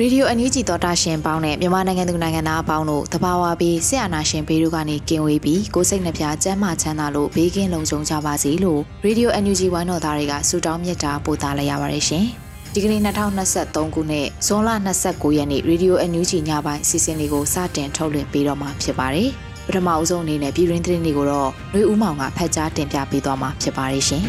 ရေဒီယိုအန်ယူဂျီသောတာရှင်ပေါင်းနဲ့မြန်မာနိုင်ငံသူနိုင်ငံသားအပေါင်းတို့တဘာဝပြီးဆရာနာရှင်ဘေးတို့ကနေကင်ဝေးပြီးကိုစိတ်နှပြကျန်းမာချမ်းသာလို့ဘေးကင်းလုံခြုံကြပါစေလို့ရေဒီယိုအန်ယူဂျီဝိုင်းတော်သားတွေကဆုတောင်းမြတ်တာပို့သလိုက်ရပါတယ်ရှင်။ဒီကနေ့2023ခုနှစ်ဇွန်လ29ရက်နေ့ရေဒီယိုအန်ယူဂျီညပိုင်းစီစဉ်လေးကိုစတင်ထုတ်လွှင့်ပေးတော့မှာဖြစ်ပါတယ်။ပထမအဆုံးအနေနဲ့ပြည်ရင်းသတင်းတွေကိုတော့နှွေဦးမောင်ကဖတ်ကြားတင်ပြပေးသွားမှာဖြစ်ပါတယ်ရှင်။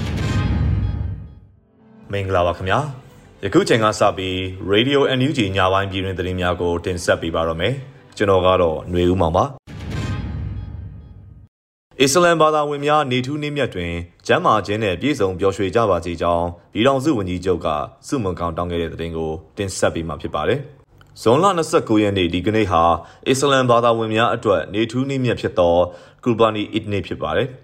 မင်္ဂလာပါခင်ဗျာ။ ယခုချိန်ကစပြီး Radio NUG ညပိုင်းပြည်တွင်သတင်းများကိုတင်ဆက်ပေးပါတော့မယ်ကျွန်တော်ကတော့ຫນွေဦးမောင်ပါအစ္စလမ်ဘာသာဝင်များနေထူးနေမြတ်တွင်ကျမ်းမာခြင်းနဲ့ပြည့်စုံပျော်ရွှင်ကြပါစေကြောင်းပြည်ထောင်စုဝန်ကြီးချုပ်ကစုမုံကောင်တောင်းခဲ့တဲ့သတင်းကိုတင်ဆက်ပေးမှာဖြစ်ပါတယ်ဇွန်လ29ရက်နေ့ဒီကနေ့ဟာအစ္စလမ်ဘာသာဝင်များအတွက်နေထူးနေမြတ်ဖြစ်သောကူဘာနီအစ်နေ့ဖြစ်ပါတယ်။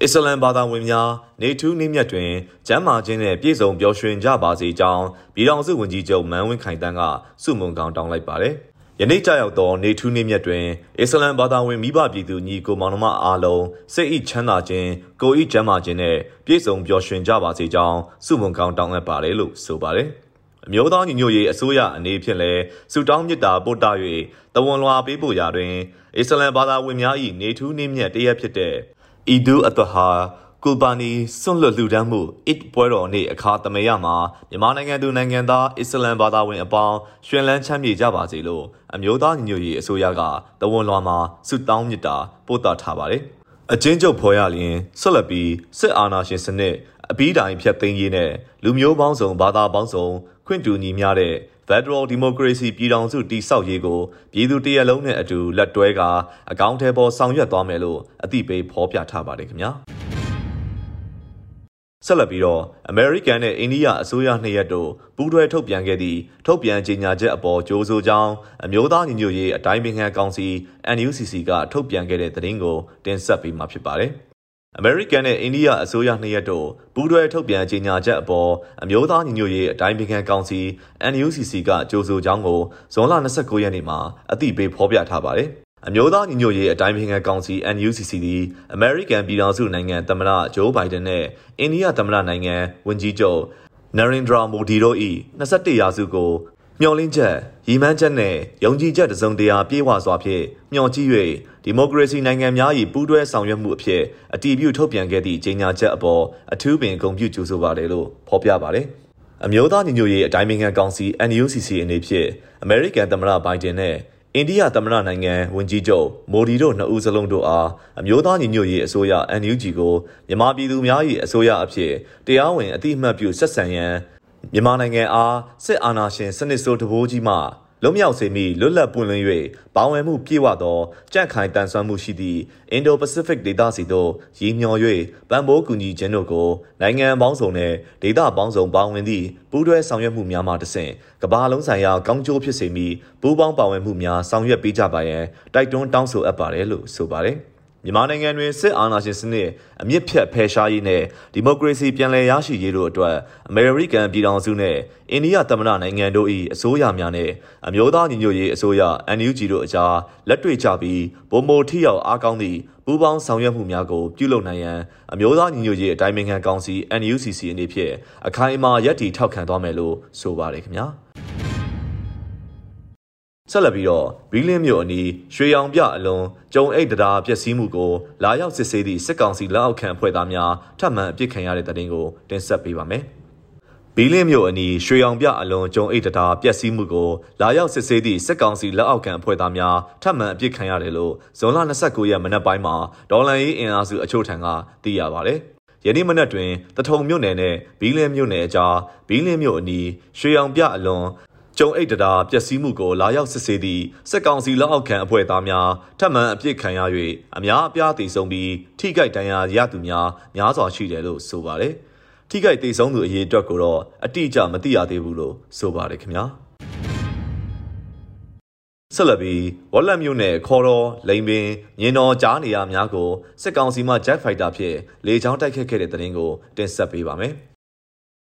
အစ္စလမ်ဘာသာဝင်များနေထူးနေမြတ်တွင်ကျမ်းမာခြင်းနဲ့ပြည့်စုံပျော်ရွှင်ကြပါစေကြောင်းပြည်ထောင်စုဝန်ကြီးချုပ်မန်ဝင်းခိုင်တန်းကစုမုံကောင်တောင်းလိုက်ပါတယ်။ယနေ့ကြာရောက်သောနေထူးနေမြတ်တွင်အစ္စလမ်ဘာသာဝင်မိဘပြည်သူညီကိုမောင်နှမအားလုံးစိတ်ဤချမ်းသာခြင်းကိုယ်ဤကျမ်းမာခြင်းနဲ့ပြည့်စုံပျော်ရွှင်ကြပါစေကြောင်းစုမုံကောင်တောင်းအပ်ပါတယ်လို့ဆိုပါတယ်။အမျိုးသားညီညွတ်ရေးအစိုးရအနေဖြင့်လည်းစုတောင်းမြစ်တာပို့တာ၍တဝန်လွာပေးပို့ရာတွင်အစ္စလမ်ဘာသာဝင်များ၏နေထူးနေမြတ်တရက်ဖြစ်တဲ့ အီဒူအတဟာကူဘာနီစွန့်လွတ်လူဒန်းမှုအစ်ပွဲတော်နေ့အခါသမယမှာမြန်မာနိုင်ငံသူနိုင်ငံသားအစ္စလမ်ဘာသာဝင်အပေါင်းရွှင်လန်းချမ်းမြေကြပါစေလို့အမျိုးသားညီညွတ်ရေးအစိုးရကတဝန်လွှာမှာဆုတောင်းမြတ်တာပို့သထားပါတယ်။အချင်းချုပ်ဖော်ရလျင်ဆက်လက်ပြီးစစ်အာဏာရှင်စနစ် အပြီးတိုင်ဖျက်သိမ်းရေးနဲ့လူမျိုးပေါင်းစုံဘာသာပေါင်းစုံခွင့်တူညီများတဲ့ Federal Democracy ပြည်ထောင်စုတည်ဆောက်ရေးကိုပြည်သူတရက်လုံးနဲ့အတူလက်တွဲကအကောင့်ထဲပေါ်ဆောင်ရွက်သွားမယ်လို့အသိပေးဖော်ပြထားပါတယ်ခင်ဗျာဆက်လက်ပြီးတော့ American နဲ့ India အစိုးရနှစ်ရက်တို့ပူးတွဲထုတ်ပြန်ခဲ့သည့်ထုတ်ပြန်ကြေညာချက်အပေါ်ကြိုးဆိုကြောင်းအမျိုးသားညီညွတ်ရေးအတိုင်းပင်ခံကောင်စီ NUCC ကထုတ်ပြန်ခဲ့တဲ့သတင်းကိုတင်ဆက်ပေးမှာဖြစ်ပါတယ်။ အမေရိကန်နဲ့အိန္ဒိယအစိုးရနှစ်ရက်တို့ပူးတွဲထုတ်ပြန်ကြေညာချက်အပေါ်အမျိုးသားညီညွတ်ရေးအတိုင်းပင်ခံကောင်စီ NUCC ကကြိုးဆိုကြောင်းကိုဇွန်လ29ရက်နေ့မှာအသိပေးဖော်ပြထားပါတယ်။အမျိုးသားညီညွတ်ရေးအတိုင်းပင်ခံကောင်စီ NUCC သည်အမေရိကန်ပြည်ထောင်စုနိုင်ငံသမ္မတဂျိုးဘိုင်ဒန်နဲ့အိန္ဒိယသမ္မတနိုင်ငံဝန်ကြီးချုပ်နရင်ဒရာမိုဒီတို့၏21ရာစုကို မျှော်လင့်ချက်ရည်မှန်းချက်နဲ့ယုံကြည်ချက်တစုံတရာပြေဝစွာဖြင့်မျှော်ကြည့်၍ဒီမိုကရေစီနိုင်ငံများ၏ပူးတွဲဆောင်ရွက်မှုအဖြစ်အတည်ပြုထုတ်ပြန်ခဲ့သည့်ကြေညာချက်အပေါ်အထူးပင်ဂုဏ်ပြုကြိုဆိုပါတယ်လို့ဖော်ပြပါတယ်။အမျိုးသားညီညွတ်ရေးအတိုင်းအမြံကောင်စီ NUCC အနေဖြင့်အမေရိကန်သမ္မတဘိုင်ဒန်နဲ့အိန္ဒိယသမ္မတနိုင်ငံဝန်ကြီးချုပ်မိုဒီတို့နှစ်ဦးစလုံးတို့အားအမျိုးသားညီညွတ်ရေးအစိုးရ NUG ကိုမြန်မာပြည်သူများ၏အစိုးရအဖြစ်တရားဝင်အတိအမှတ်ပြုဆက်ဆံရန် မြန်မာနိုင်ငံအားစစ်အာဏာရှင်စနစ်ဆိုးတဘိုးကြီးမှလွတ်မြောက်စေမည့်လွတ်လပ်ပွင့်လင်း၍ပေါဝင်မှုပြည့်ဝသောကြန့်ခိုင်တန်ဆွမ်းမှုရှိသည့် Indo-Pacific ဒေသစီသို့ရည်မျှော်၍ပံ့ပိုးကူညီခြင်းတို့ကိုနိုင်ငံပေါင်းစုံနှင့်ဒေသပေါင်းစုံပါဝင်သည့်ပူးတွဲဆောင်ရွက်မှုများမှတဆင့်ကမ္ဘာလုံးဆိုင်ရာကောင်းကျိုးဖြစ်စေမည့်ပူးပေါင်းပါဝင်မှုများဆောင်ရွက်ပေးကြပါရန်တိုက်တွန်းတောင်းဆိုအပ်ပါတယ်လို့ဆိုပါတယ်။ မြန်မာနိုင်ငံတွင်စစ်အာဏာရှင်စနစ်အမြင့်ဖြတ်ဖယ်ရှားရေးနဲ့ဒီမိုကရေစီပြန်လည်ရရှိရေးတို့အတွက်အမေရိကန်ပြည်ထောင်စုနဲ့အိန္ဒိယသမ္မတနိုင်ငံတို့၏အစိုးရများနဲ့အမျိုးသားညီညွတ်ရေးအစိုးရ NUG တို့အကြားလက်တွေ့ကြပြီးဗိုလ်မိုထိရောက်အားကောင်းသည့်ပူးပေါင်းဆောင်ရွက်မှုများကိုပြုလုပ်နိုင်ရန်အမျိုးသားညီညွတ်ရေးအတိုင်းအမြံကောင်စီ NUCC အနေဖြင့်အခိုင်အမာရည်တည်ထောက်ခံသွားမယ်လို့ဆိုပါတယ်ခင်ဗျာ ဆက်လက်ပြီးတော့ဘီလင်းမြို့အနီးရွှေရောင်ပြအလွန်ကျုံအိတ်တရားပျက်စီးမှုကိုလာရောက်စစ်ဆေးသည့်စစ်ကောင်စီလက်အောက်ခံအဖွဲ့သားများထပ်မံအပြစ်ခံရတဲ့တဲ့တင်ကိုတင်ဆက်ပေးပါမယ်။ဘီလင်းမြို့အနီးရွှေရောင်ပြအလွန်ကျုံအိတ်တရားပျက်စီးမှုကိုလာရောက်စစ်ဆေးသည့်စစ်ကောင်စီလက်အောက်ခံအဖွဲ့သားများထပ်မံအပြစ်ခံရတယ်လို့ဇွန်လ29ရက်မနက်ပိုင်းမှာဒေါ်လန်ရေးအင်အားစုအချို့ထံကသိရပါဗျ။ယနေ့မနက်တွင်တထုံမြို့နယ်နဲ့ဘီလင်းမြို့နယ်အကြားဘီလင်းမြို့အနီးရွှေရောင်ပြအလွန် ကျုံအိတ်တတာပျက်စီးမှုကိုလာရောက်စစ်ဆေးသည့်စစ်ကောင်စီလက်အောက်ခံအဖွဲ့သားများထပ်မံအပြစ်ခံရ၍အများအပြားတည်ဆုံပြီးထိခိုက်ဒဏ်ရာရသူများများစွာရှိတယ်လို့ဆိုပါတယ်။ထိခိုက်တည်ဆုံသူအရေးအတွက်ကိုတော့အတိအကျမသိရသေးဘူးလို့ဆိုပါတယ်ခင်ဗျာ။ဆက်လက်ပြီးဝက်လက်မျိုးနဲ့ခေါ်တော်လိန်ပင်မြင်းတော်ကြားနေရများကိုစစ်ကောင်စီမှ Jet Fighter ဖြင့်လေကြောင်းတိုက်ခတ်ခဲ့တဲ့တဲ့ရင်ကိုတင်ဆက်ပေးပါမယ်။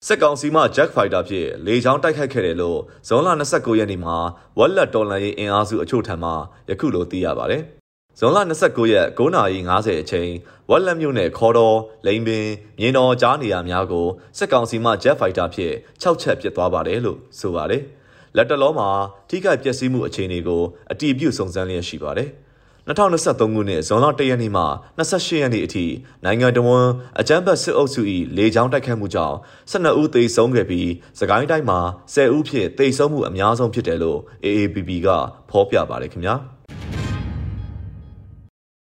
စစ်ကောင်စီမှ Jack Fighter ဖြင့်လေကြောင်းတိုက်ခိုက်ခဲ့တယ်လို့ဇွန်လ29ရက်နေ့မှာဝက်လက်တော်လန်ရေးအင်အားစုအချို့ထံမှယခုလိုသိရပါတယ်။ဇွန်လ29ရက်9:50အချိန်ဝက်လက်မြို့နယ်ခေါ်တော်လိန်ပင်မြင်းတော်ကြားနေရများကိုစစ်ကောင်စီမှ Jet Fighter ဖြင့်6ချက်ပစ်သွားပါတယ်လို့ဆိုပါတယ်။လက်တလုံးမှာထိခိုက်ပျက်စီးမှုအခြေအနေကိုအတီးပြုတ်စုံစမ်းလျက်ရှိပါတယ်။ 2023ခုနှစ်ဇွန်လ1ရက်နေ့မှ28ရက်နေ့အထိနိုင်ငံတော်ဝန်အကြမ်းဖက်စစ်အုပ်စု၏လေကြောင်းတိုက်ခတ်မှုကြောင့်12ဦးသေဆုံးခဲ့ပြီးစကိုင်းတိုင်းမှာ10ဦးဖြင့်သေဆုံးမှုအများဆုံးဖြစ်တယ်လို့ AAPP ကဖော်ပြပါတယ်ခင်ဗျာ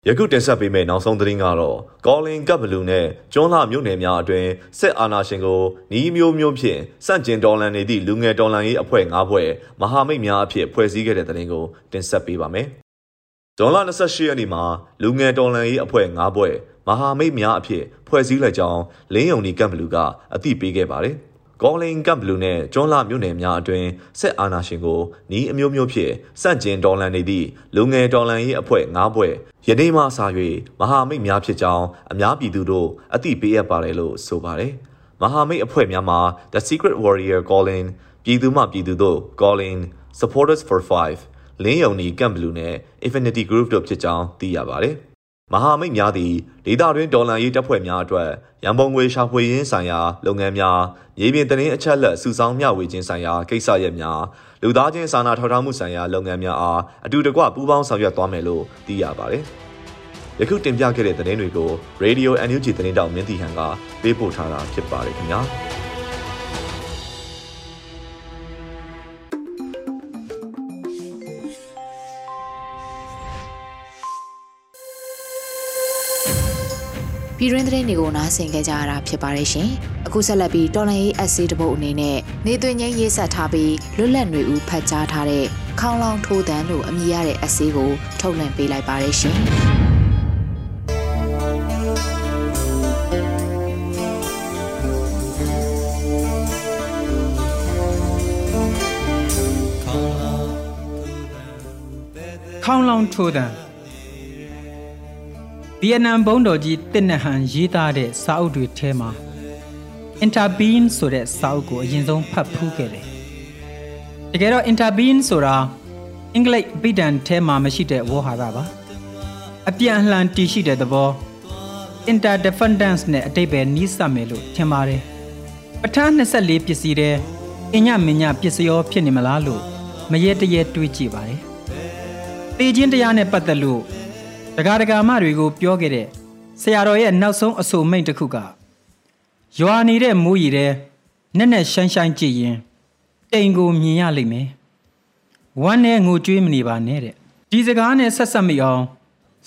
ယခုတင်ဆက်ပေးမယ့်နောက်ဆုံးသတင်းကတော့ကောလင်ကပ်ဘလူးနဲ့ကျွန်းလှမြို့နယ်များအတွင်းစစ်အာဏာရှင်ကိုနီးမျိုးမျိုးဖြင့်စန့်ကျင်တော်လှန်နေသည့်လူငယ်တော်လှန်ရေးအဖွဲ့၅ဖွဲ့မဟာမိတ်များအဖြစ်ဖွဲ့စည်းခဲ့တဲ့သတင်းကိုတင်ဆက်ပေးပါမယ်။ ဇွန်လ28ရက်နေ့မှာလူငယ်တော်လှန်ရေးအဖွဲ့၅ဘွဲ့မဟာမိတ်များအဖြစ်ဖွဲ့စည်းလိုက်ကြောင်းလင်းယုံနီကမ်ဘလူကအသိပေးခဲ့ပါတယ်။ကောလင်ကမ်ဘလူနဲ့ကျွန်းလာမြို့နယ်များအတွင်းဆက်အာနာရှင်ကိုနီးအမျိုးမျိုးဖြင့်စန့်ကျင်တော်လှန်နေသည့်လူငယ်တော်လှန်ရေးအဖွဲ့၅ဘွဲ့ယနေ့မှစ၍မဟာမိတ်များဖြစ်ကြောင်းအများပြည်သူတို့အသိပေးအပ်ပါတယ်လို့ဆိုပါတယ်။မဟာမိတ်အဖွဲ့များမှာ The Secret Warrior Calling ပြည်သူမှပြည်သူတို့ Calling Supporters for 5 လင်းယုံနီကမ်ဘလူးနဲ့ Infinity Group တို့ဖြစ်ကြောင်းသိရပါတယ်။မဟာမိတ်များသည်ဒေသတွင်းဒေါ်လာရေးတပ်ဖွဲ့များအတွက်ရန်ပုံငွေရှာဖွေရင်းဆိုင်ရာလုပ်ငန်းများမြေပြင်သတင်းအချက်အလက်စုဆောင်းမျှဝေခြင်းဆိုင်ရာကိစ္စရပ်များလူသားချင်းစာနာထောက်ထားမှုဆိုင်ရာလုပ်ငန်းများအားအတူတကွပူးပေါင်းဆောင်ရွက်သွားမယ်လို့သိရပါတယ်။ယခုတင်ပြခဲ့တဲ့သတင်းတွေကို Radio NUG သတင်းတောင်မင်းတီဟန်ကပေးပို့ထားတာဖြစ်ပါတယ်ခင်ဗျာ။ ပြည်တွင်းသတင်းတွေကိုနားဆင်ကြကြရတာဖြစ်ပါတယ်ရှင်။အခုဆက်လက်ပြီးတော်လိုင်းရေးအက်ဆီတပုတ်အနေနဲ့နေသွင်းချင်းရေးဆက်ထားပြီးလွတ်လပ်နေဦးဖတ်ကြားထားတဲ့ခေါင်းလောင်းထိုးတန်လို့အမည်ရတဲ့အက်ဆီကိုထုတ်လွှင့်ပေးလိုက်ပါတယ်ရှင်။ခေါင်းလောင်းထိုးတံ ဗီယက်နမ်ဘုံတော်ကြီးတစ်နဟန်ရေးသားတဲ့စာအုပ်တွေထဲမှာ interbeing ဆိုတဲ့စာအုပ်ကိုအရင်ဆုံးဖတ်ဖူးခဲ့တယ်။တကယ်တော့ interbeing ဆိုတာအင်္ဂလိပ်ပိဋန်ထဲမှာမရှိတဲ့ဝေါ်ဟာရပါ။အပြန်အလှန်တည်ရှိတဲ့သဘော interdependence နဲ့အတိတ်ပဲနီးစပ်မယ်လို့ထင်ပါတယ်။ပဋ္ဌာန်း24ပစ္စည်းတဲ့အညမညပစ္စယောဖြစ်နေမလားလို့မရဲတရဲတွေးကြည့်ပါတယ်။တေခြင်းတရားနဲ့ပတ်သက်လို့ ဒကာဒကာမတွေကိုပြောခဲ့တဲ့ဆရာတော်ရဲ့နောက်ဆုံးအဆိုမိန့်တစ်ခုကရွာနေတဲ့မိုးရီတဲ့နဲ့နဲ့ရှိုင်းရှိုင်းကြည့်ရင်တိမ်ကိုမြင်ရလိမ့်မယ်ဝမ်းနဲ့ငိုကြွေးမနေပါနဲ့တဲ့ဒီစကားနဲ့ဆက်ဆက်မိအောင်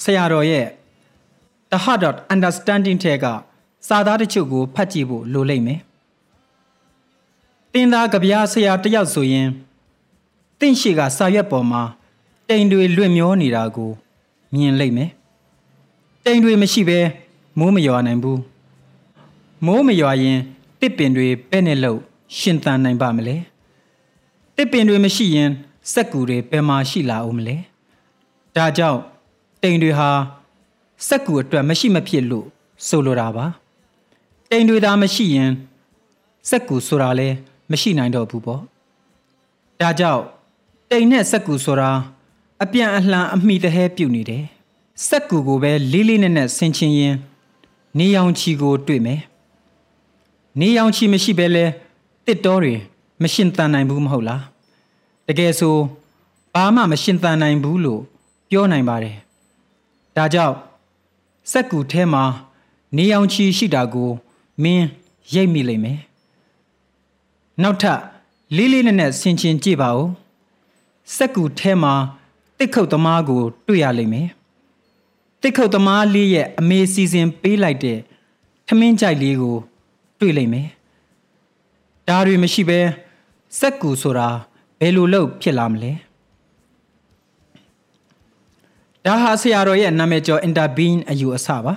ဆရာတော်ရဲ့ The Heart of Understanding ထဲကစာသားတချို့ကိုဖတ်ကြည့်ဖို့လိုလိမ့်မယ်တင်သားကြပြားဆရာတယောက်ဆိုရင်တင့်ရှိကစာရွက်ပေါ်မှာတိမ်တွေလွင့်မျောနေတာကို မြင်လိမ့်မယ်တိမ်တွေမရှိဘဲမိုးမရွာနိုင်ဘူးမိုးမရွာရင်တစ်ပင်တွေပဲ့နဲ့လို့ရှင်သန်နိုင်ပါမလဲတစ်ပင်တွေမရှိရင်စက်ကူတွေဘယ်မှာရှိလာအောင်မလဲဒါကြောင့်တိမ်တွေဟာစက်ကူအတွက်မရှိမဖြစ်လို့ဆိုလိုတာပါတိမ်တွေသာမရှိရင်စက်ကူဆိုတာလဲမရှိနိုင်တော့ဘူးပေါ့ဒါကြောင့်တိမ်နဲ့စက်ကူဆိုတာ အပြန်အလှန်အမိတဟဲပြုတ်နေတယ်စက်ကူကိုပဲလေးလေးနက်နက်ဆင်ချင်ရင်နေရောင်ချီကိုတွေ့မယ်နေရောင်ချီမရှိဘဲလဲတစ်တော်တွေမရှင်တန်နိုင်ဘူးမဟုတ်လားတကယ်ဆိုဘာမှမရှင်သန်နိုင်ဘူးလို့ပြောနိုင်ပါတယ်။ဒါကြောင့်စက်ကူထဲမှာနေအောင်ချီရှိတာကိုမင်းရိပ်မိလိမ့်မယ်။နောက်ထပ်လေးလေးနက်နက်ဆင်ခြင်ကြည့်ပါဦး။စက်ကူထဲမှာ တစ်ခုတ်သမားကို တွေ့ရလိမ့်မယ်။တစ်ခုတ်သမားလေးရဲ့အမေစီစဉ်ပေးလိုက်တဲ့ထမင်းကြိုက်လေးကို တွေ့လိမ့်မယ်။ဒါတွေမရှိဘဲစက်ကူဆိုတာဘယ်လိုလုပ်ဖြစ်လာမလဲ။ဒါဟာဆရာတော်ရဲ့နာမည်ကျော် interbeing အယူအဆပါ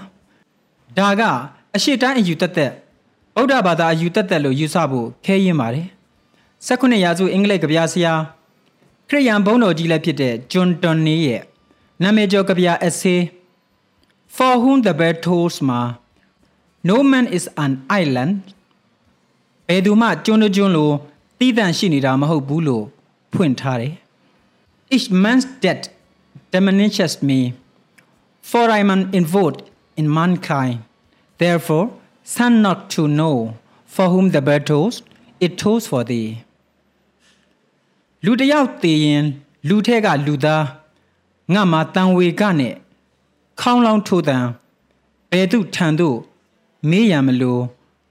ဒါကအရှိတိုင်းအယူတက်တက်ဗုဒ္ဓဘာသာအယူတက်တက်လို့ယူဆဖို့ခဲရင်ပါတယ်16ရာစုအင်္ဂလိပ်ကဗျာဆရာ ခရစ်ယာန်ဘုန်းတော်ကြီးလည်းဖြစ်တဲ့ဂျွန်တွန်နီရဲ့နာမည်ကျော်ကဗျာ essay For whom the bell tolls မှာ No man is an island ဘယ်သူမှကျွန်းကျွန်းလိုတီးတန့်ရှိနေတာမဟုတ်ဘူးလို့ဖွင့်ထားတယ် Each man's debt diminishes me, for I am involved in mankind. Therefore, stand not to know for whom the bird tows, it tows for thee. လူတယောက်တည်ရင် လူထဲကလူသားငါမှာတန်ဝေကနဲ့ခေါင်းလောင်းထိုးတံဘယ်သူထံသို့မေးရမလို့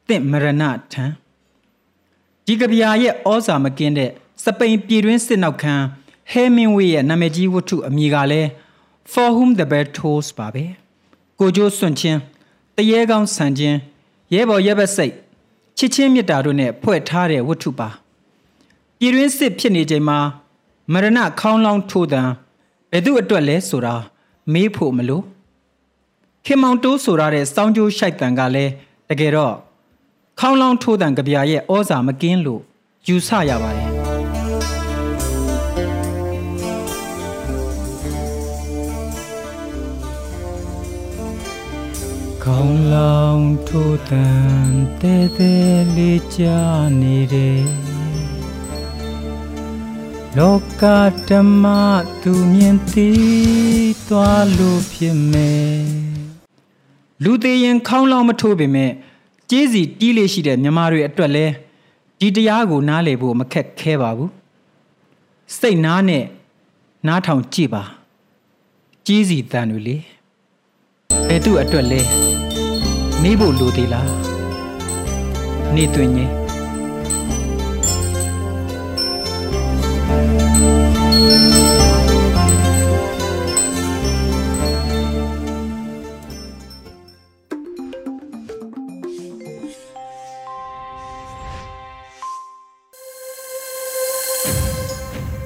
တင့်မရဏထံဒီကဗျာရဲ့ဩဇာမကင်းတဲ့စပိန်ပြည်တွင်းစစ်နောက်ခံဟဲမင်ဝေးရဲ့နာမည်ကြီးဝတ္ထုအမည်ကလည်း For whom the bell tolls ပါပဲကိုကျိုးစွန့်ချင်းတရေကောင်းဆန်ချင်းရဲဘော်ရဲဘက်စိတ်ချစ်ချင်းမြတ်တာတို့နဲ့ဖွဲ့ထားတဲ့ဝတ္ထုပါ ပြည်တွင်းစစ်ဖြစ်နေချိန်မှာမရဏခေါင်းလောင်းထိုးတံဘယ်သူအတွက်လဲဆိုတာမေးဖို့မလို့ခင်မောင်တိုးဆိုရတဲ့စောင်းကျိုးရှိုက်တံကလည်းတကယ်တော့ခေါင်းလောင်းထိုးတံကြပြရဲ့ဩဇာမကင်းလို့ယူဆရပါတယ်ခေါင်းလောင်းထိုးတန်တဲတဲလေးကြနေတယ် လောကဓမ္မသူမြင်သိသွားလို့ဖြစ်မယ်လူသေးရင်ခေါင်းလောင်းမထိုးပေမဲ့ကြေးစီတီးလေးရှိတဲ့မြမာတွေအတွက်လဲဒီတရားကိုနားလည်ဖို့မခက်ခဲပါဘူးစိတ်နားနဲ့နားထောင်ကြည့်ပါကြေးစီတန်တွေလေဘယ်သူအတွက်လဲမေးဖို့လိုသေးလားနေတွင်ရင်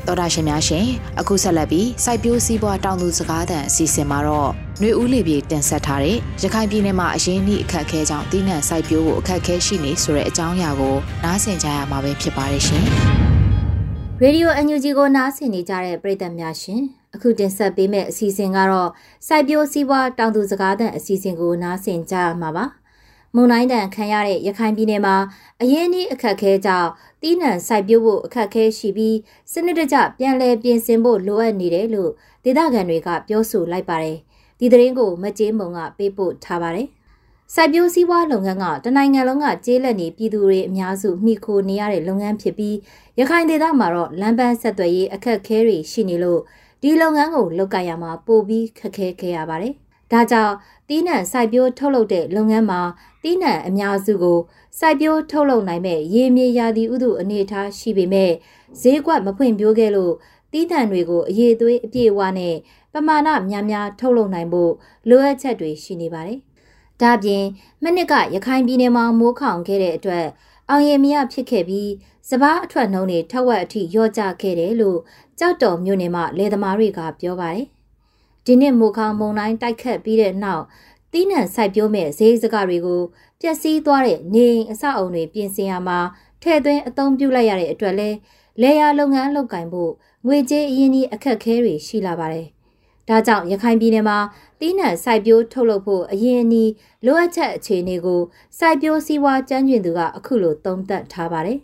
တော်တာရှင်များရှင်အခုဆက်လက်ပြီးစိုက်ပျိုးစည်းပွားတောင်သူစကားသံအစီအစဉ်မှာတော့နှွေဦးလေပြေတင်ဆက်ထားတဲ့ရခိုင်ပြည်နယ်မှာအရင်နှိအခက်အခဲကြောင့်တီးနှံစိုက်ပျိုးဖို့အခက်အခဲရှိနေဆိုတဲ့အကြောင်းအရာကိုနားဆင်ကြရမှာပဲဖြစ်ပါတယ်ရှင်။ရေဒီယိုအန်ယူဂျီကိုနားဆင်နေကြတဲ့ပရိသတ်များရှင်အခုတင်ဆက်ပေးမယ့်အစီအစဉ်ကတော့စိုက်ပျိုးစည်းပွားတောင်သူစကားသံအစီအစဉ်ကိုနားဆင်ကြရမှာပါ။ မုံတိုင်းတန်ခံရတဲ့ရခိုင်ပြည်နယ်မှာအရင်နှိအခက်အခဲကြောင့်တီးနှံစိုက်ပျိုးဖို့အခက်အခဲရှိပြီးစနစ်တကျပြန်လည်ပြင်ဆင်ဖို့လိုအပ်နေတယ်လို့ဒေသခံတွေကပြောဆိုလိုက်ပါတယ်။ဒီသတင်းကိုမကြေးမုံကပေးပို့ထားပါတယ်။စိုက်ပျိုးစည်းဝါးလုပ်ငန်းကတနိုင်ငံလုံးကကျေးလက်နေပြည်သူတွေအများစုမိခိုနေရတဲ့လုပ်ငန်းဖြစ်ပြီးရခိုင်ဒေသမှာတော့လမ်းပန်းဆက်သွယ်ရေးအခက်အခဲတွေရှိနေလို့ဒီလုပ်ငန်းကိုလုပ်ကိုင်ရမှာပိုပြီးခက်ခဲခဲ့ရပါတယ်။ ဒါကြောင့်တီးနှံစိုက်ပျိုးထုတ်လုပ်တဲ့လုပ်ငန်းမှာတီးနှံအများစုကိုစိုက်ပျိုးထုတ်လုပ်နိုင်မဲ့ရေမြေရာသီဥတုအနေအထားရှိပေမဲ့ဈေးကွက်မဖွင့်ပြိုးခဲ့လို့တီးနှံတွေကိုအရေးသွေးအပြည့်အဝနဲ့ပမာဏများများထုတ်လုပ်နိုင်ဖို့လိုအပ်ချက်တွေရှိနေပါတယ်။ဒါပြင်မနစ်ကရခိုင်ပြည်နယ်မှာမိုးခေါင်ခဲ့တဲ့အတွက်အောင်ရမရဖြစ်ခဲ့ပြီးစပားအထွက်နှုံးတွေထက်ဝက်အထိရော့ကျခဲ့တယ်လို့ကြောက်တော်မြို့နယ်မှာလယ်သမားတွေကပြောပါတယ်။ ဒီနှစ်မိုးခေါင်မုန်တိုင်းတိုက်ခတ်ပြီးတဲ့နောက်တီးနှံစိုက်ပျိုးမဲ့ဈေးစကားတွေကိုပျက်စီးသွားတဲ့နေအိမ်အဆောက်အုံတွေပြင်ဆင်ရမှာထည့်သွင်းအသုံးပြုလိုက်ရတဲ့အတွက်လဲလေယာလုပ်ငန်းလုပ်ကင်ဖို့ငွေကြေးအရင်းကြီးအခက်ခဲတွေရှိလာပါတယ်။ဒါကြောင့်ရခိုင်ပြည်နယ်မှာတီးနှံစိုက်ပျိုးထုတ်လုပ်ဖို့အရင်အနည်းလိုအပ်ချက်အခြေအနေကိုစိုက်ပျိုးစည်းဝါးကျန်းကျင်သူကအခုလိုသုံးသပ်ထားပါတယ်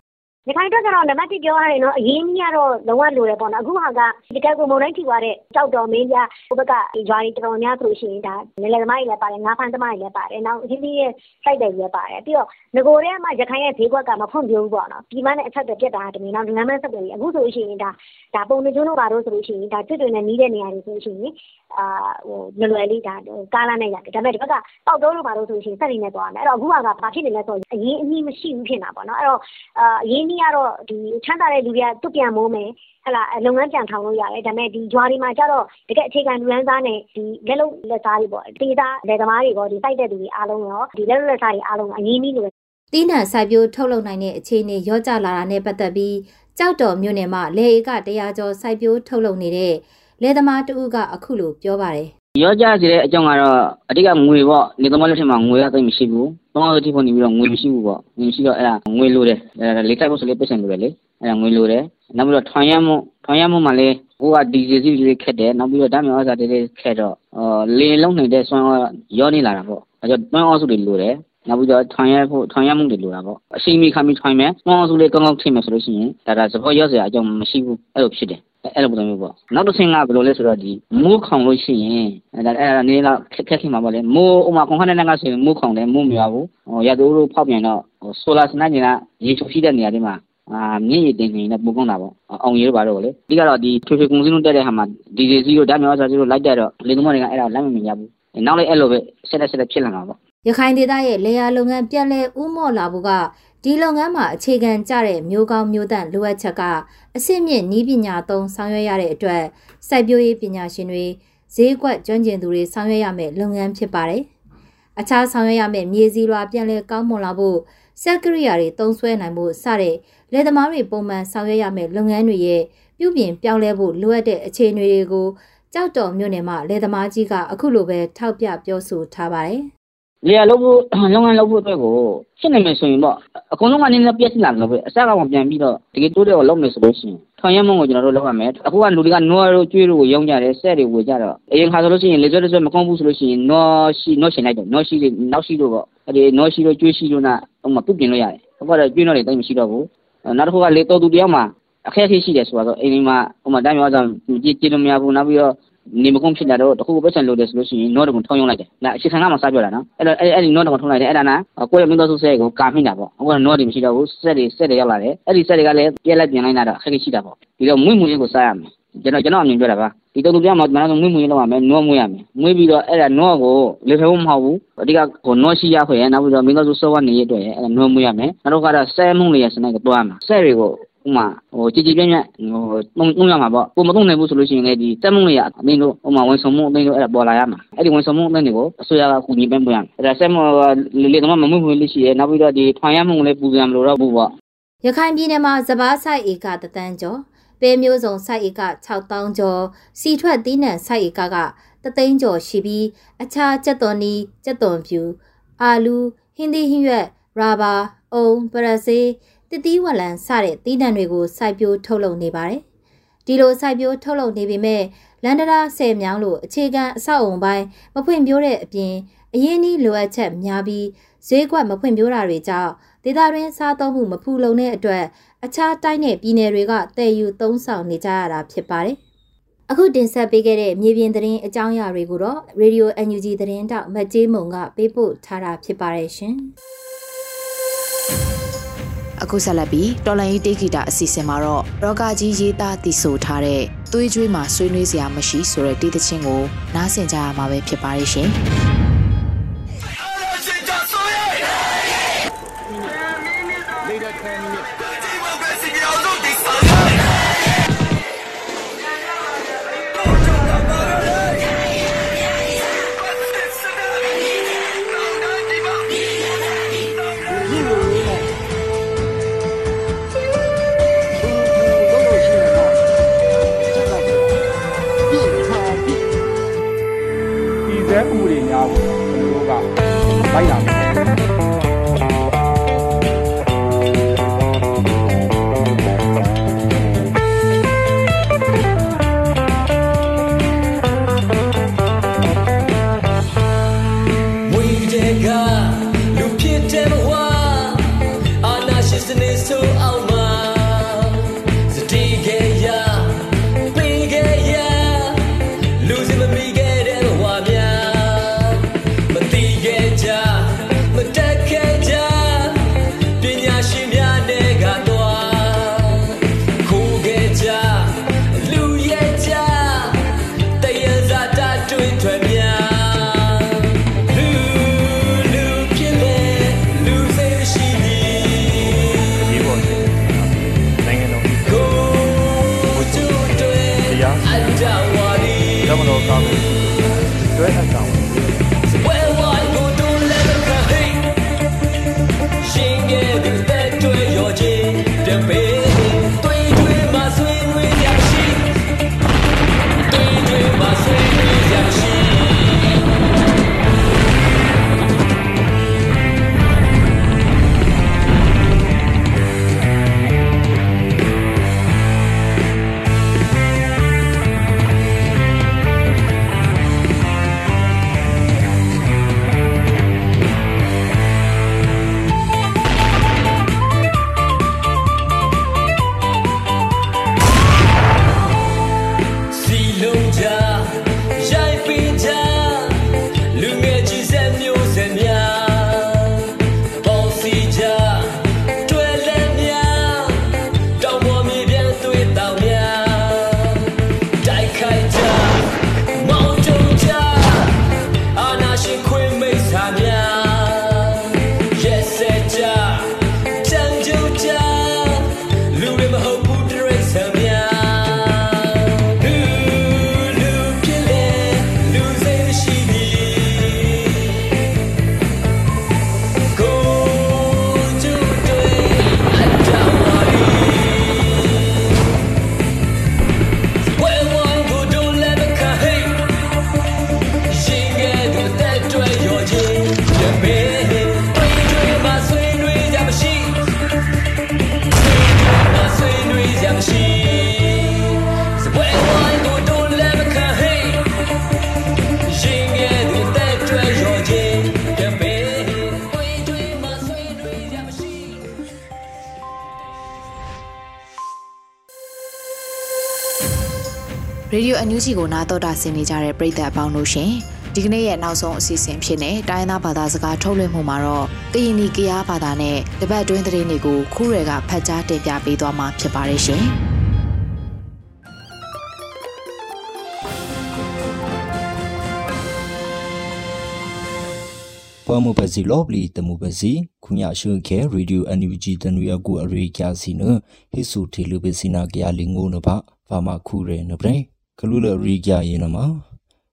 ရခိုင်အတွက်ကတော့ နံပါတ်1ပြောရတယ်နော်အရင်ကြီးကတော့ လုံးဝလိုတယ်ပေါ့နော် အခုဟာက တကယ်ကို မုံတိုင်းထိသွားတဲ့ကြောက်တော် မင်းပြဟိုဘက်က ရွာတွေ တော်တော်များဆိုလို့ရှိရင် ဒါလေလေသမားတွေလည်းပါတယ် ငါးဖမ်းသမားတွေလည်းပါတယ် နောက်အင်းကြီးရဲ့ စိုက်တယ်တွေလည်းပါတယ် ပြီးတော့ငကိုထဲမှာရခိုင်ရဲ့ ဈေးကွက်က မဖွံ့ဖြိုးဘူးပေါ့နော်ဒီမနဲ့အချက်တွေပြတ်တာတမင်နောက် လမ်းမဆက်တယ်အခုဆိုလို့ရှိရင် ဒါဒါပုံနေကျိုးတို့ပါတော့ဆိုလို့ရှိရင်ဒါကျွတ်တွေနဲ့ နီးတဲ့နေရာတွေဆိုလို့ရှိရင်အာဟိုလွယ်လွယ်လေးဒါကားလာနဲ့ရတယ် ဒါပေမဲ့ဒီဘက်က ပေါက်တော့လို့ပါတော့ဆိုလို့ရှိရင် စက်နေနဲ့ သွားမယ် အဲ့တော့ အခုကဘာဖြစ်နေလဲဆိုတော့ အရင်အကြီးမရှိဘူး ဖြစ်နေတာပေါ့နော် အဲ့တော့အာအရင်ကြီးကတော့ဒီချမ်းသာတဲ့လူတွေကတွပြန်မိုးမယ်ဟလာလုပ်ငန်းပြန်ထောင်လို့ရတယ် ဒါပေမဲ့ဒီဂျွာဒီမှာကျတော့ တကယ်အခြေခံလူရန်သားနဲ့ဒီလက်လုံးလက်သားတွေပေါ့တေးသားလက်သမားတွေပေါ့ဒီစိုက်တဲ့သူတွေအားလုံးရောဒီလက်လုံးလက်သားတွေအားလုံးအရင်ကြီးလို့တီးနှံစိုက်ပျိုးထုတ်လုပ်နိုင်တဲ့အခြေအနေရောကျလာတာနဲ့ပတ်သက်ပြီးကြောက်တော်မြို့နယ်မှာလေဧက100ကျော် စိုက်ပျိုးထုတ်လုပ်နေတဲ့ လယ်သမားတဦးက အခုလို ပြောပါတယ် ရောကြစီတဲ့အကြောင်းကတော့အတိကငွေပေါ့နေသမားလက်ထက်မှာငွေကသိပ်မရှိဘူး။တောင်းအောင်တိဖို့နေပြီးတော့ငွေမရှိဘူးပေါ့။ငွေမရှိတော့အဲ့ဒါငွေလိုတယ်။အဲလေးတိုက်ဖို့ဆိုလေးပတ်စံလိုတယ်လေ။အဲ့ဒါငွေလိုတယ်။နောက်ပြီးတော့ထွန်ရမှုထွန်ရမှုမှာလေဟိုကဒီဇယ်စီလေးခက်တယ်။နောက်ပြီးတော့ဓာတ်မြေဩဇာလေးလေးခက်တော့အော်လေလုံးနေတဲ့ဆွမ်းရောနေလာတာပေါ့။အဲကြောင့်တွန်းအောင်စုတွေလိုတယ်။ နောက်ပြီးတော့ထွန်ရဖို့ထွန်ရမှုတွေလိုတာပေါ့။အရှိန်မီခါမီထွန်မယ်။တွန်းအောင်စုလေးကောင်းကောင်းထိမယ်ဆိုလို့ရှိရင်ဒါဒါသဘောရောစရာအကြောင်းမရှိဘူး။အဲ့လိုဖြစ်တယ်။အဲ့လိုပုံစံမျိုးပေါ့နောက်တစ်ဆင့်ကဘယ်လိုလဲဆိုတော့ဒီမိုးခေါင်လို့ရှိရင်အဲ့ဒါအဲ့ဒါနေတော့ခက်ခက်ခင်မှာပေါ့လေမိုးဥမာခွန်ခနဲ့ကဆိုရင်မိုးခေါင်တယ်မိုးမရွာဘူးဟိုရတူတို့ဖောက်ပြန်တော့ဟိုဆိုလာစနစ်ကရေချိုရှိတဲ့နေရာတွေမှာအာမြင့်ရည်တင်နေနဲ့ပူကောင်းတာပေါ့အောင်ရည်တို့ပါတော့လေဒီကတော့ဒီထွေထွေကုန်စည်လုံးတက်တဲ့ဟာမှာဒီဒီစီတို့ဓာတ်မြောစာစီတို့လိုက်တဲ့တော့လေသမောတွေကအဲ့ဒါလိုက်မမြင်ရဘူးနောက်လည်းအဲ့လိုပဲဆက်လက်ဆက်လက်ဖြစ်လာမှာပေါ့ ရခိုင်ဒေသရဲ့လေယာလုပ်ငန်းပြန်လည်ဥမော့လာဖို့ကဒီလုပ်ငန်းမှာအခြေခံကျတဲ့မျိုးကောင်းမျိုးတန့်လိုအပ်ချက်ကအစစ်မြင့်နီးပညာသုံးဆောင်ရွက်ရတဲ့အတွက်စိုက်ပျိုးရေးပညာရှင်တွေဈေးကွက်ကျွမ်းကျင်သူတွေဆောင်ရွက်ရမယ့်လုပ်ငန်းဖြစ်ပါတယ်။အခြားဆောင်ရွက်ရမယ့်မြေစည်းလွှာပြန်လည်ကောင်းမွန်လာဖို့စက်ကရိယာတွေသုံးစွဲနိုင်ဖို့စတဲ့လယ်သမားတွေပုံမှန်ဆောင်ရွက်ရမယ့်လုပ်ငန်းတွေရဲ့ပြုပြင်ပြောင်းလဲဖို့လိုအပ်တဲ့အခြေအနေတွေကိုကြောက်တော်မြို့နယ်မှာလယ်သမားကြီးကအခုလိုပဲထောက်ပြပြောဆိုထားပါတယ်။ လေယာလုပ်ဖို့လုပ်ငန်းလုပ်ဖို့အတွက်ကိုရှင်းနေမယ်ဆိုရင်ပေါ့အကုန်လုံးကနည်းနည်းပြည့်စည်လာလို့ပဲအစကမှပြန်ပြီးတော့တကယ်တိုးတဲ့ကိုလုပ်မယ်ဆိုလို့ရှိရင်ထွန်ရမုံကိုကျွန်တော်တို့လုပ်ရမယ်အခုကလူတွေကနွားတို့ကျွေးတို့ကိုရောင်းကြတယ်ဆက်တွေဝေကြတော့အရင်ခါဆိုလို့ရှိရင်လေကျွဲတစ်စွဲမကောင်းဘူးဆိုလို့ရှိရင်နွားရှိနွားရှင်လိုက်တယ်နွားရှိတွေနောက်ရှိတို့ပေါ့အဲဒီနွားရှိတို့ကျွေးရှိတို့နာဟိုမှာပြုတ်ပြင်လို့ရတယ်အခုကတော့ကျွေးနွားတွေတိတ်မရှိတော့ဘူးနောက်တစ်ခုကလေတော်သူတယောက်မှာအခက်အခဲရှိတယ်ဆိုတော့အိမ်ဒီမှာဟိုမှာတိုင်းပြောဆောင်ကြည့်ကြည့်လို့မရဘူးနောက်ပြီးတော့ နေမကုန်းဖြစ်လာတော့တခုခုပတ်စံလို့တယ်ဆိုလို့ရှိရင်နော့တကုံထုံးယုံလိုက်တယ်။ဒါအရှိခံကမှစပြောတာနော်။အဲ့တော့အဲ့အဲ့ဒီနော့တကုံထုံးလိုက်တယ်အဲ့ဒါနာကိုယ့်ရဲ့မင်းသားစုဆက်ကိုကာမိတာပေါ့။အခုကနော့တွေမရှိတော့ဘူးဆက်တွေဆက်တွေရောက်လာတယ်။အဲ့ဒီဆက်တွေကလည်းပြက်လိုက်ပြင်လိုက်တာတော့အခက်အခဲရှိတာပေါ့။ဒီတော့မွေးမွေးကိုစားရမယ်။ကျွန်တော်ကျွန်တော်အမြင်ပြောတာပါ။ဒီတုံတူပြမှာကျွန်တော်မွေးမွေးလောက်ရမယ်။နော့မွေးရမယ်။မွေးပြီးတော့အဲ့ဒါနော့ကိုလေဖဲဖို့မဟုတ်ဘူး။အဓိကကိုနော့ရှိရခွင့်ရနောက်ပြီးတော့မင်းသားစုစောဝနေရအတွက်ရအဲ့ဒါနော့မွေးရမယ်။နောက်တော့ကတော့ဆဲမှုလေးရစနေကတွားမှာ။ဆဲတွေကို ဥမာဟိုကြည်ကြည်ပြန့်ပြန့်ဟိုသုံးသုံးရမှာပေါ့ကိုမသုံးနိုင်ဘူးဆိုလို့ရှိရင်လည်းဒီတက်မှုတွေကအသိလို့ဥမာဝန်ဆောင်မှုအသိလို့အဲ့ဒါပေါ်လာရမှာအဲ့ဒီဝန်ဆောင်မှုအသိတွေကိုအစိုးရကကူညီပံ့ပိုးရမယ်အဲ့ဒါဆက်မှုလေလေတော့မမှုမှုလေးရှိရဲနောက်ပြီးတော့ဒီထွန်ရမှုလည်းပူကြမလို့တော့ဘူးပေါ့ရခိုင်ပြည်နယ်မှာစပားဆိုင်ဧကတသန်းကျော်ပဲမျိုးစုံဆိုင်ဧက6000ကျော်စီထွက်သီးနှံဆိုင်ဧကကတသိန်းကျော်ရှိပြီးအခြားကြက်သွန်နီကြက်သွန်ဖြူအာလူဟင်းသီးဟင်းရွက်ရာဘာအုံပရစေး တတိဝလံစတဲ့သီးနှံတွေကိုစိုက်ပျိုးထုတ်လုပ်နေပါတယ်ဒီလိုစိုက်ပျိုးထုတ်လုပ်နေပေမဲ့လန်ဒရာဆယ်မြောင်းလို့အခြေခံအဆောက်အုံပိုင်းမဖွင့်ပြိုးတဲ့အပြင်အရင်းနှီးလိုအပ်ချက်များပြီးဈေးကွက်မဖွင့်ပြိုးတာတွေကြောင့်ဒေသတွင်းစားသုံးမှုမဖူလုံတဲ့အတွက်အခြားတိုင်းနဲ့ပြည်နယ်တွေကတည်ယူသုံးဆောင်နေကြရတာဖြစ်ပါတယ်။အခုတင်ဆက်ပေးခဲ့တဲ့မြေပြင်သတင်းအကြောင်းအရာတွေကိုတော့ Radio NUG သတင်းတောက်မတ်ကျေးမုံကပေးပို့ထားတာဖြစ်ပါတယ်ရှင်။ အခုဆက်လက်ပြီးတော်လန်ရေးတေဂီတာအစီအစဉ်မှာတော့ရောဂါကြီးရေးသားတည်ဆိုထားတဲ့သွေးကြွေးမှာဆွေးနွေးစရာမရှိဆိုတဲ့တေးသချင်းကိုနားဆင်ကြရမှာပဲဖြစ်ပါရဲ့ရှင်ပြ ည်စဲမှုတွေများဖို့ကျွန်တော်တို့ကလိုက်ရ အန်ယူဂျီကိုနားတော်တာဆင်နေကြတဲ့ပရိသတ်အပေါင်းတို့ရှင်ဒီကနေ့ရဲ့နောက်ဆုံးအစီအစဉ်ဖြစ်နေတိုင်းသားဘာသာစကားထုတ်လွှင့်မှုမှာတော့ကရင်နီကရားဘာသာနဲ့တပတ်တွင်းသတင်းတွေကိုခူးရယ်ကဖတ်ကြားတင်ပြပေးသွားမှာဖြစ်ပါတယ်ရှင်ပမှုပစီလောဘလီတမှုပစီခုညာရှုခဲရေဒီယိုအန်ယူဂျီတနွေအကူအရေကျစီနဟိဆုထေလူပစီနာကရလင်ငိုးနဘာဘာမခုရဲနပရေ ကလူလရီကြရင်နမ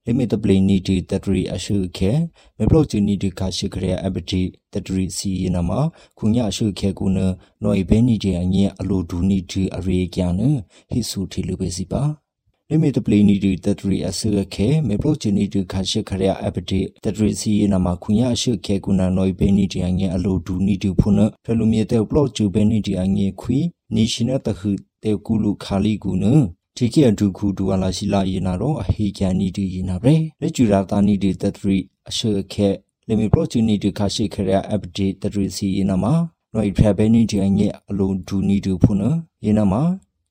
limit play need to tatri ashu khe me block chu need ka shi khre abdi tatri si yin ma khunya ashu khe ku na noi be ni de anye alo du ni ti are kya na hi su thi lu be si ba limit play need to tatri ashu khe me block chu need ka shi khre abdi tatri si yin ma khunya ashu khe ku na noi be ni de anye alo du ni ti phu na phelu mi te block chu be ni de anye khwi ni shi na ta khu te ku lu khali ku na ဒီက ဒုခုဒူဝလာရှိလာယနာတော့အဟေကန်နီဒီယနာပဲလက်ကျူရာတာနီဒီတထရီအရှေခဲလေမီပရိုချူနီဒီခါရှိခရအပ်ဒေတထရီစီယနာမှာနော်ဖရဘဲနီဒီအငဲအလုံးဒူနီဒူဖုနယနာမှာ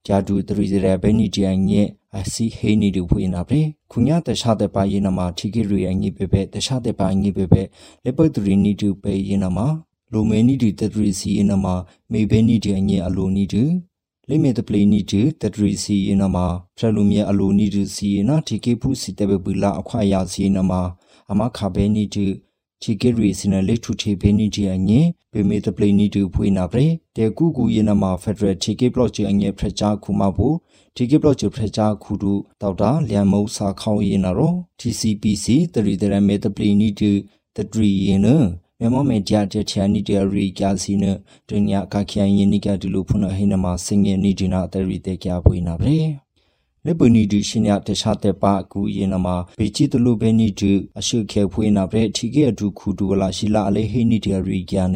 ဂျာဒူတရီရဘဲနီဒီအငဲအစီဟေနီဒူဖွေနာပဲခုညာတခြားတဲ့ပါယနာမှာဒီကရီအငဲပဲပဲတခြားတဲ့ပါအငဲပဲပဲလေပတ်တရီနီဒူပဲယနာမှာလိုမဲနီဒီတထရီစီယနာမှာမေဘဲနီဒီအငဲအလုံးနီဒူ လိမေတပလီနီတူတတရီစီယနမှာဖရလူမြအလိုနီတူစီယနာတီကေဖုစီတဘပူလာအခွာရစီယနမှာအမခဘဲနီတူချီကေရီစနလက်ထုထေဘဲနီတီအငေပေမေတပလီနီတူဖွေနာပရေတေကူကူယနမှာဖက်ဒရယ်ချီကေဘလော့ချီအငေဖရချာခုမဘူးချီကေဘလော့ချီဖရချာခုတူတောက်တာလျံမုံစာခေါယနာရော TCPC တရီတရမေတပလီနီတူတတရီယန မြန်မာမေဂျာတဲ့ချာနီတရီကာစီနဒညကခိုင်ယနိကဒလူဖုနဟိနမစင်ငယ်နီဒီနာတရီတေကြပွေနာပဲလေပနီဒီရှင်ရတခြားတဲ့ပါကူယေနမှာဘေချီတလူပဲနီဒီအရှိခဲဖွေးနာပဲထီကေအဒုခုဒူလာရှိလာအလေဟိနီတရီကျန်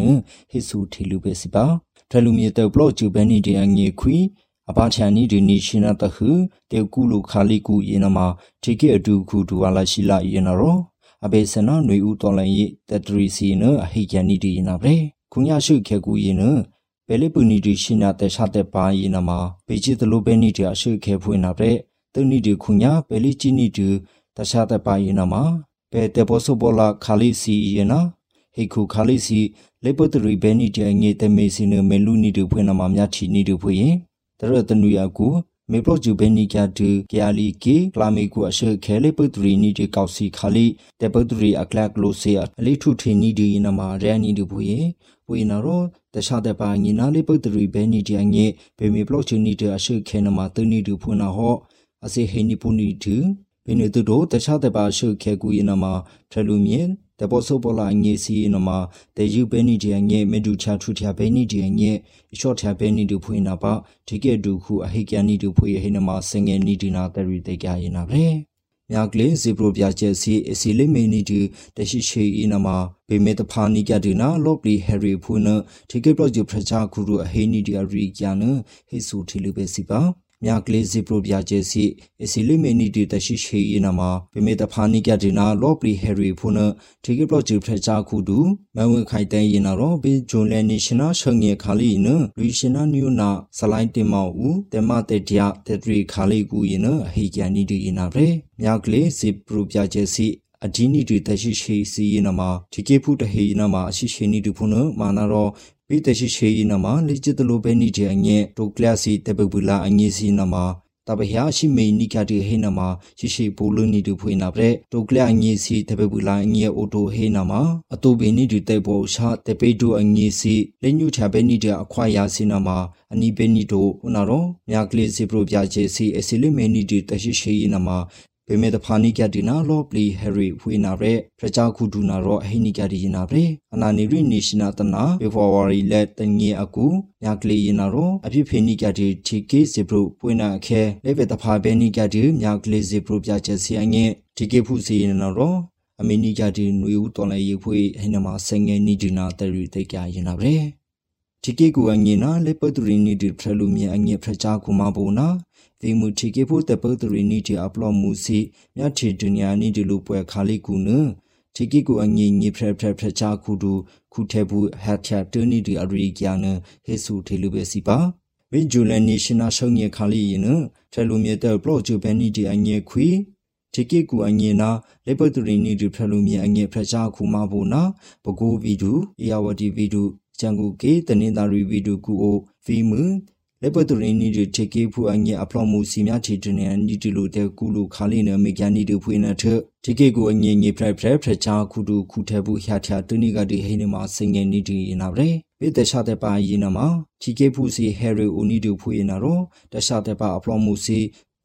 ဟိဆူထီလူပဲစီပါထလူမြေတဲ့ဘလော့ချူပဲနီဒီအငေခွီအဘာချာနီဒီနီရှင်နာတခုတေကူလူခါလီကူယေနမှာထီကေအဒုခုဒူလာရှိလာယေနရော အဘေစနနွေဦးတော်လန်ရီတတရီစီနအဟိကျန်နီဒီနာဗရေခုညာရှုခေကူယင်းနဘယ်လေပူနီဒီရှိနာတဲ့ရှာတဲ့ပါယင်းနမှာဘေချီတလိုပဲနီဒီအရှုခေဖွင့်နာဗရေတနီဒီခုညာဘယ်လီချီနီဒီတရှာတဲ့ပါယင်းနမှာဘယ်တေဘောဆဘောလာခါလီစီယင်းနာဟေခုခါလီစီလေပတရီဘဲနီဒီငေတမေစီနမဲလူနီဒီဖွင့်နမှာမြတ်ချီနီဒီဖွင့်ရင်တရတနူယာကူ မေပရိုဂျူဘဲနီကတူကယာလီကေကလာမီကူအရှေခဲလေပတရီနီဒီကောက်စီခါလီတေပတရီအကလကလိုစီအလီထုထီနီဒီနမရန်နီဒီဘူယေဝေနာရောတခြားတဲ့ပါညီနာလေပတရီဘဲနီဒီအငေဘေမီဘလော့ချီနီဒီအရှေခဲနမတနီဒီဖွနာဟောအစေဟေနီပူနီဒီဘင်းတို့တို့တခြားတဲ့ပါရှုခဲကူယနမထလူမြင် တဘောဆိုပေါ်လာငေစီနမတေယူပဲနီဒီငေမေဒူချာထူထျာပဲနီဒီငေရှော့ထျာပဲနီဒူဖွေနာပါဒီကဲဒူခုအဟိကန်နီဒူဖွေဟိနမစငယ်နီဒီနာတရီတေကြရင်နာပဲမြကလေးဇီပရိုပြချက်စီအစီလိမေနီဒီတရှိရှိအီနမဘေမေတဖာနီကဒီနာလော့ပလီဟယ်ရီဖူနဒီကေပရောဂျက်ဖရချာခုရအဟိနီဒီအရီကျန်ဟိဆူထီလူပဲစီပါ မြကလေးစီပရိုပြကျစီအစီလီမီနီတီတရှိရှိယနာမှာပြမေတဖာနိကဒီနာလော့ပလီဟယ်ရီဖုန်ဒီကပလော့ဂျီဖရချာခုဒူမဝခိုင်တန်ယနာရောဘေဂျွန်လဲနေရှင်နာရှငေခါလီနရီရှင်နာနျူနာဆလိုင်းတင်မောက်ဦးတမတေတျာတတရီခါလီကူယနဟေကန်နီဒီယနာရေမြကလေးစီပရိုပြကျစီအဒီနီတီတရှိရှိစီယနာမှာဒီကေဖုတဟေယနာမှာအရှိရှိနီတူဖုန်မာနာရော ပိတရှိရှိနမလိจิตလိုပဲနိတဲ့အငဲတိုကလစီတပပူလာအငေစီနမတပဟယာရှိမေနိကတိဟေနမရှိရှိပူလူနိတူဖွေနာပရက်တိုကလအငေစီတပပူလာအငေအိုတိုဟေနမအတူဘေနိတူတေဘောရှာတပေတူအငေစီလက်ညှို့ချပဲနိတဲ့အခွာယာစီနမအနိဘေနိတိုဟနာရောမြကလေးစီပရိုပြချေစီအစီလိမေနိတူတရှိရှိနမ ပေမေတဖာနိကတိနာလောပလီဟရီဝေနာရဲဖရချာခုဒူနာရောအဟိနိကတိယနာရဲအနာနိရိနေရှနာတနာဖေဖော်ဝါရီလက်တငေအကူညာကလေးယနာရောအဖြစ်ဖေနိကတိတီကေဇေဘရုပွေနာခဲလေဗေတဖာဘေနိကတိညာကလေးဇေဘရုပြချက်စီအငေတီကေဖုစီယနာရောအမေနိကတိနွေဦးတော်လည်းရေဖွေဟိနမဆငယ်နိဒီနာတရီတေကြယနာရဲတီကေကူအငေနာလေပတူရီနိဒီဖရလူမြေအငေဖရချာကူမဘူနာ ဒီမူတီကေဖို့တပတ်တရီနီတီအပလော့မှုစီမြတ်တီဒုညာနီဒီလူပွဲခါလိကူနတီကေကိုအငိညိဖရဖရဖရချာခုဒူခုထဲဘူးဟတ်ချာတနီဒီအရီကျန်ဟေဆူထေလူပဲစီပါဝိဂျူလန်နီရှင်နာဆုံငေခါလီယနထလူမြေတဲ့ပလော့ဂျူဘန်နီဒီအငေခွီချေကေကူအငေနာလေပတူရီနီဒီဖရလူမြေအငေဖရချာခုမဘူနာပကူဗီဒူအယာဝတီဗီဒူကျန်ကူကေတနင်္သာရီဗီဒူကူအိုဗီမူ လေပတူရီနီဒီချေကေဖူအငေအဖလောမှုစီမြချေတနေအန်ဒီတီလိုတဲ့ကူလူခါလီနမေကန်နီဒီဖွေးနထချေကေကူအငေငေဖရဖရဖရချာခုတူခုထဲဘူးဟျာထျာတနီကဒီဟိနေမှာစင်ငယ်နီဒီနာဗရေပေတခြားတဲ့ပါယင်းနမှာချီကေဖူစီဟယ်ရီအိုနီဒူဖွေးနာတော့တခြားတဲ့ပါအဖလောမှုစီ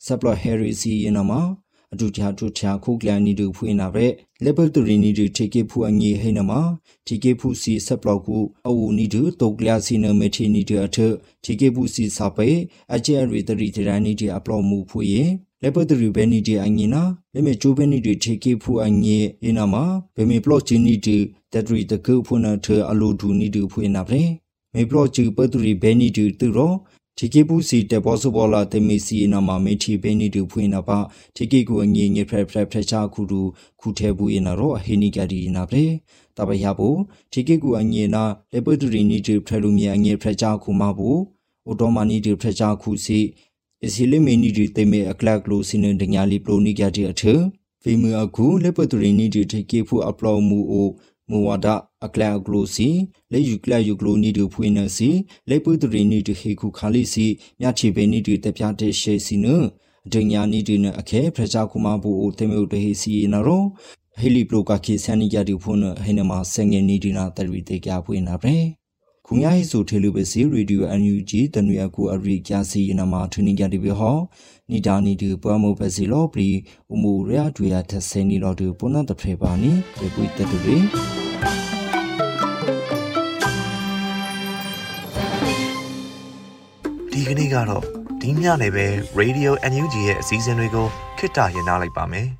ဆပ်ပလဟယ်ရီစီယင်းနမှာ အတူချာတူချာခုကလန်နီဒူဖွေးနာပဲလေဘယ်တူရီနီဒူချေကေဖူအငေဟိနမှာချီကေဖူစီဆပ်ပလောက်ကူအဝူနီဒူတုတ်ကလစီနမေချီနီဒူအထချီကေဖူစီစာပေအကျဲရီတရီတရနီဒီအပလောမှုဖွေးရင်လေပတရီဘဲနီဒီအငီနာလေမေချိုဘဲနီဒီထေကေဖူအငီအင်းနာမှာဘယ်မေပလော့ချီနီဒီတတရီတကုဖုနာထအလိုဒူနီဒီဖွေးနာပဲမေပလော့ချီပတရီဘဲနီဒီတူရော ထေကေပူစီတဘောစဘောလာတေမီစီနာမှာမေချီဘဲနီဒီဖွေးနာပါထေကေကိုအငီငေဖရဖရဖရချာခုဒူခုထဲဘူးအင်းနာရောအဟိနီကဒီနာပဲတပရဘူးထေကေကိုအငီနာလေပတရီနီဒီဖရလူမြေအငီဖရချာခုမဘူးအိုတိုမာနီဒီဖရချာခုစီအစီလီမီနီဒီတေမေအကလကလိုစင်းဒညာလီပလိုနီကြတဲ့အထဖီမူအခုလက်ပတူရီနီဒီထေကေဖူအပလောမူအို မူဝါဒအကလကလိုစီလေယူကလယူကလိုနီဒီဖွေးနေစီလေပတူရီနီဒီခေခုခါလီစီမြချီဘေနီဒီတပြတဲ့ရှေစီနဒညာနီဒီနအခဲဖရချာကူမာဘူအိုတေမေတဟီစီနာရောဟီလီပလိုကခေဆန်နီကြဒီဖုန်ဟိနမဆငယ်နီဒီနာတရီတေကြဖွေးနာပဲ ခုညာဟိဆိုထေလူပဲစီရေဒီယိုအန်ယူဂျီတနွေအကူအရိကျစီယနမှာထင်းကြတယ်ပြဟောနီတာနီဒီပွားမိုပဲစီလောပရီဥမူရရတွေ့ရထဆင်းနီလောတူပုနတဖေပါနီပေပွိတတူရီဒီကနေ့ကတော့ဒီညနေပဲ Radio NUG ရဲ့အစည်းအဝေးကိုခਿੱတရနာလိုက်ပါမယ်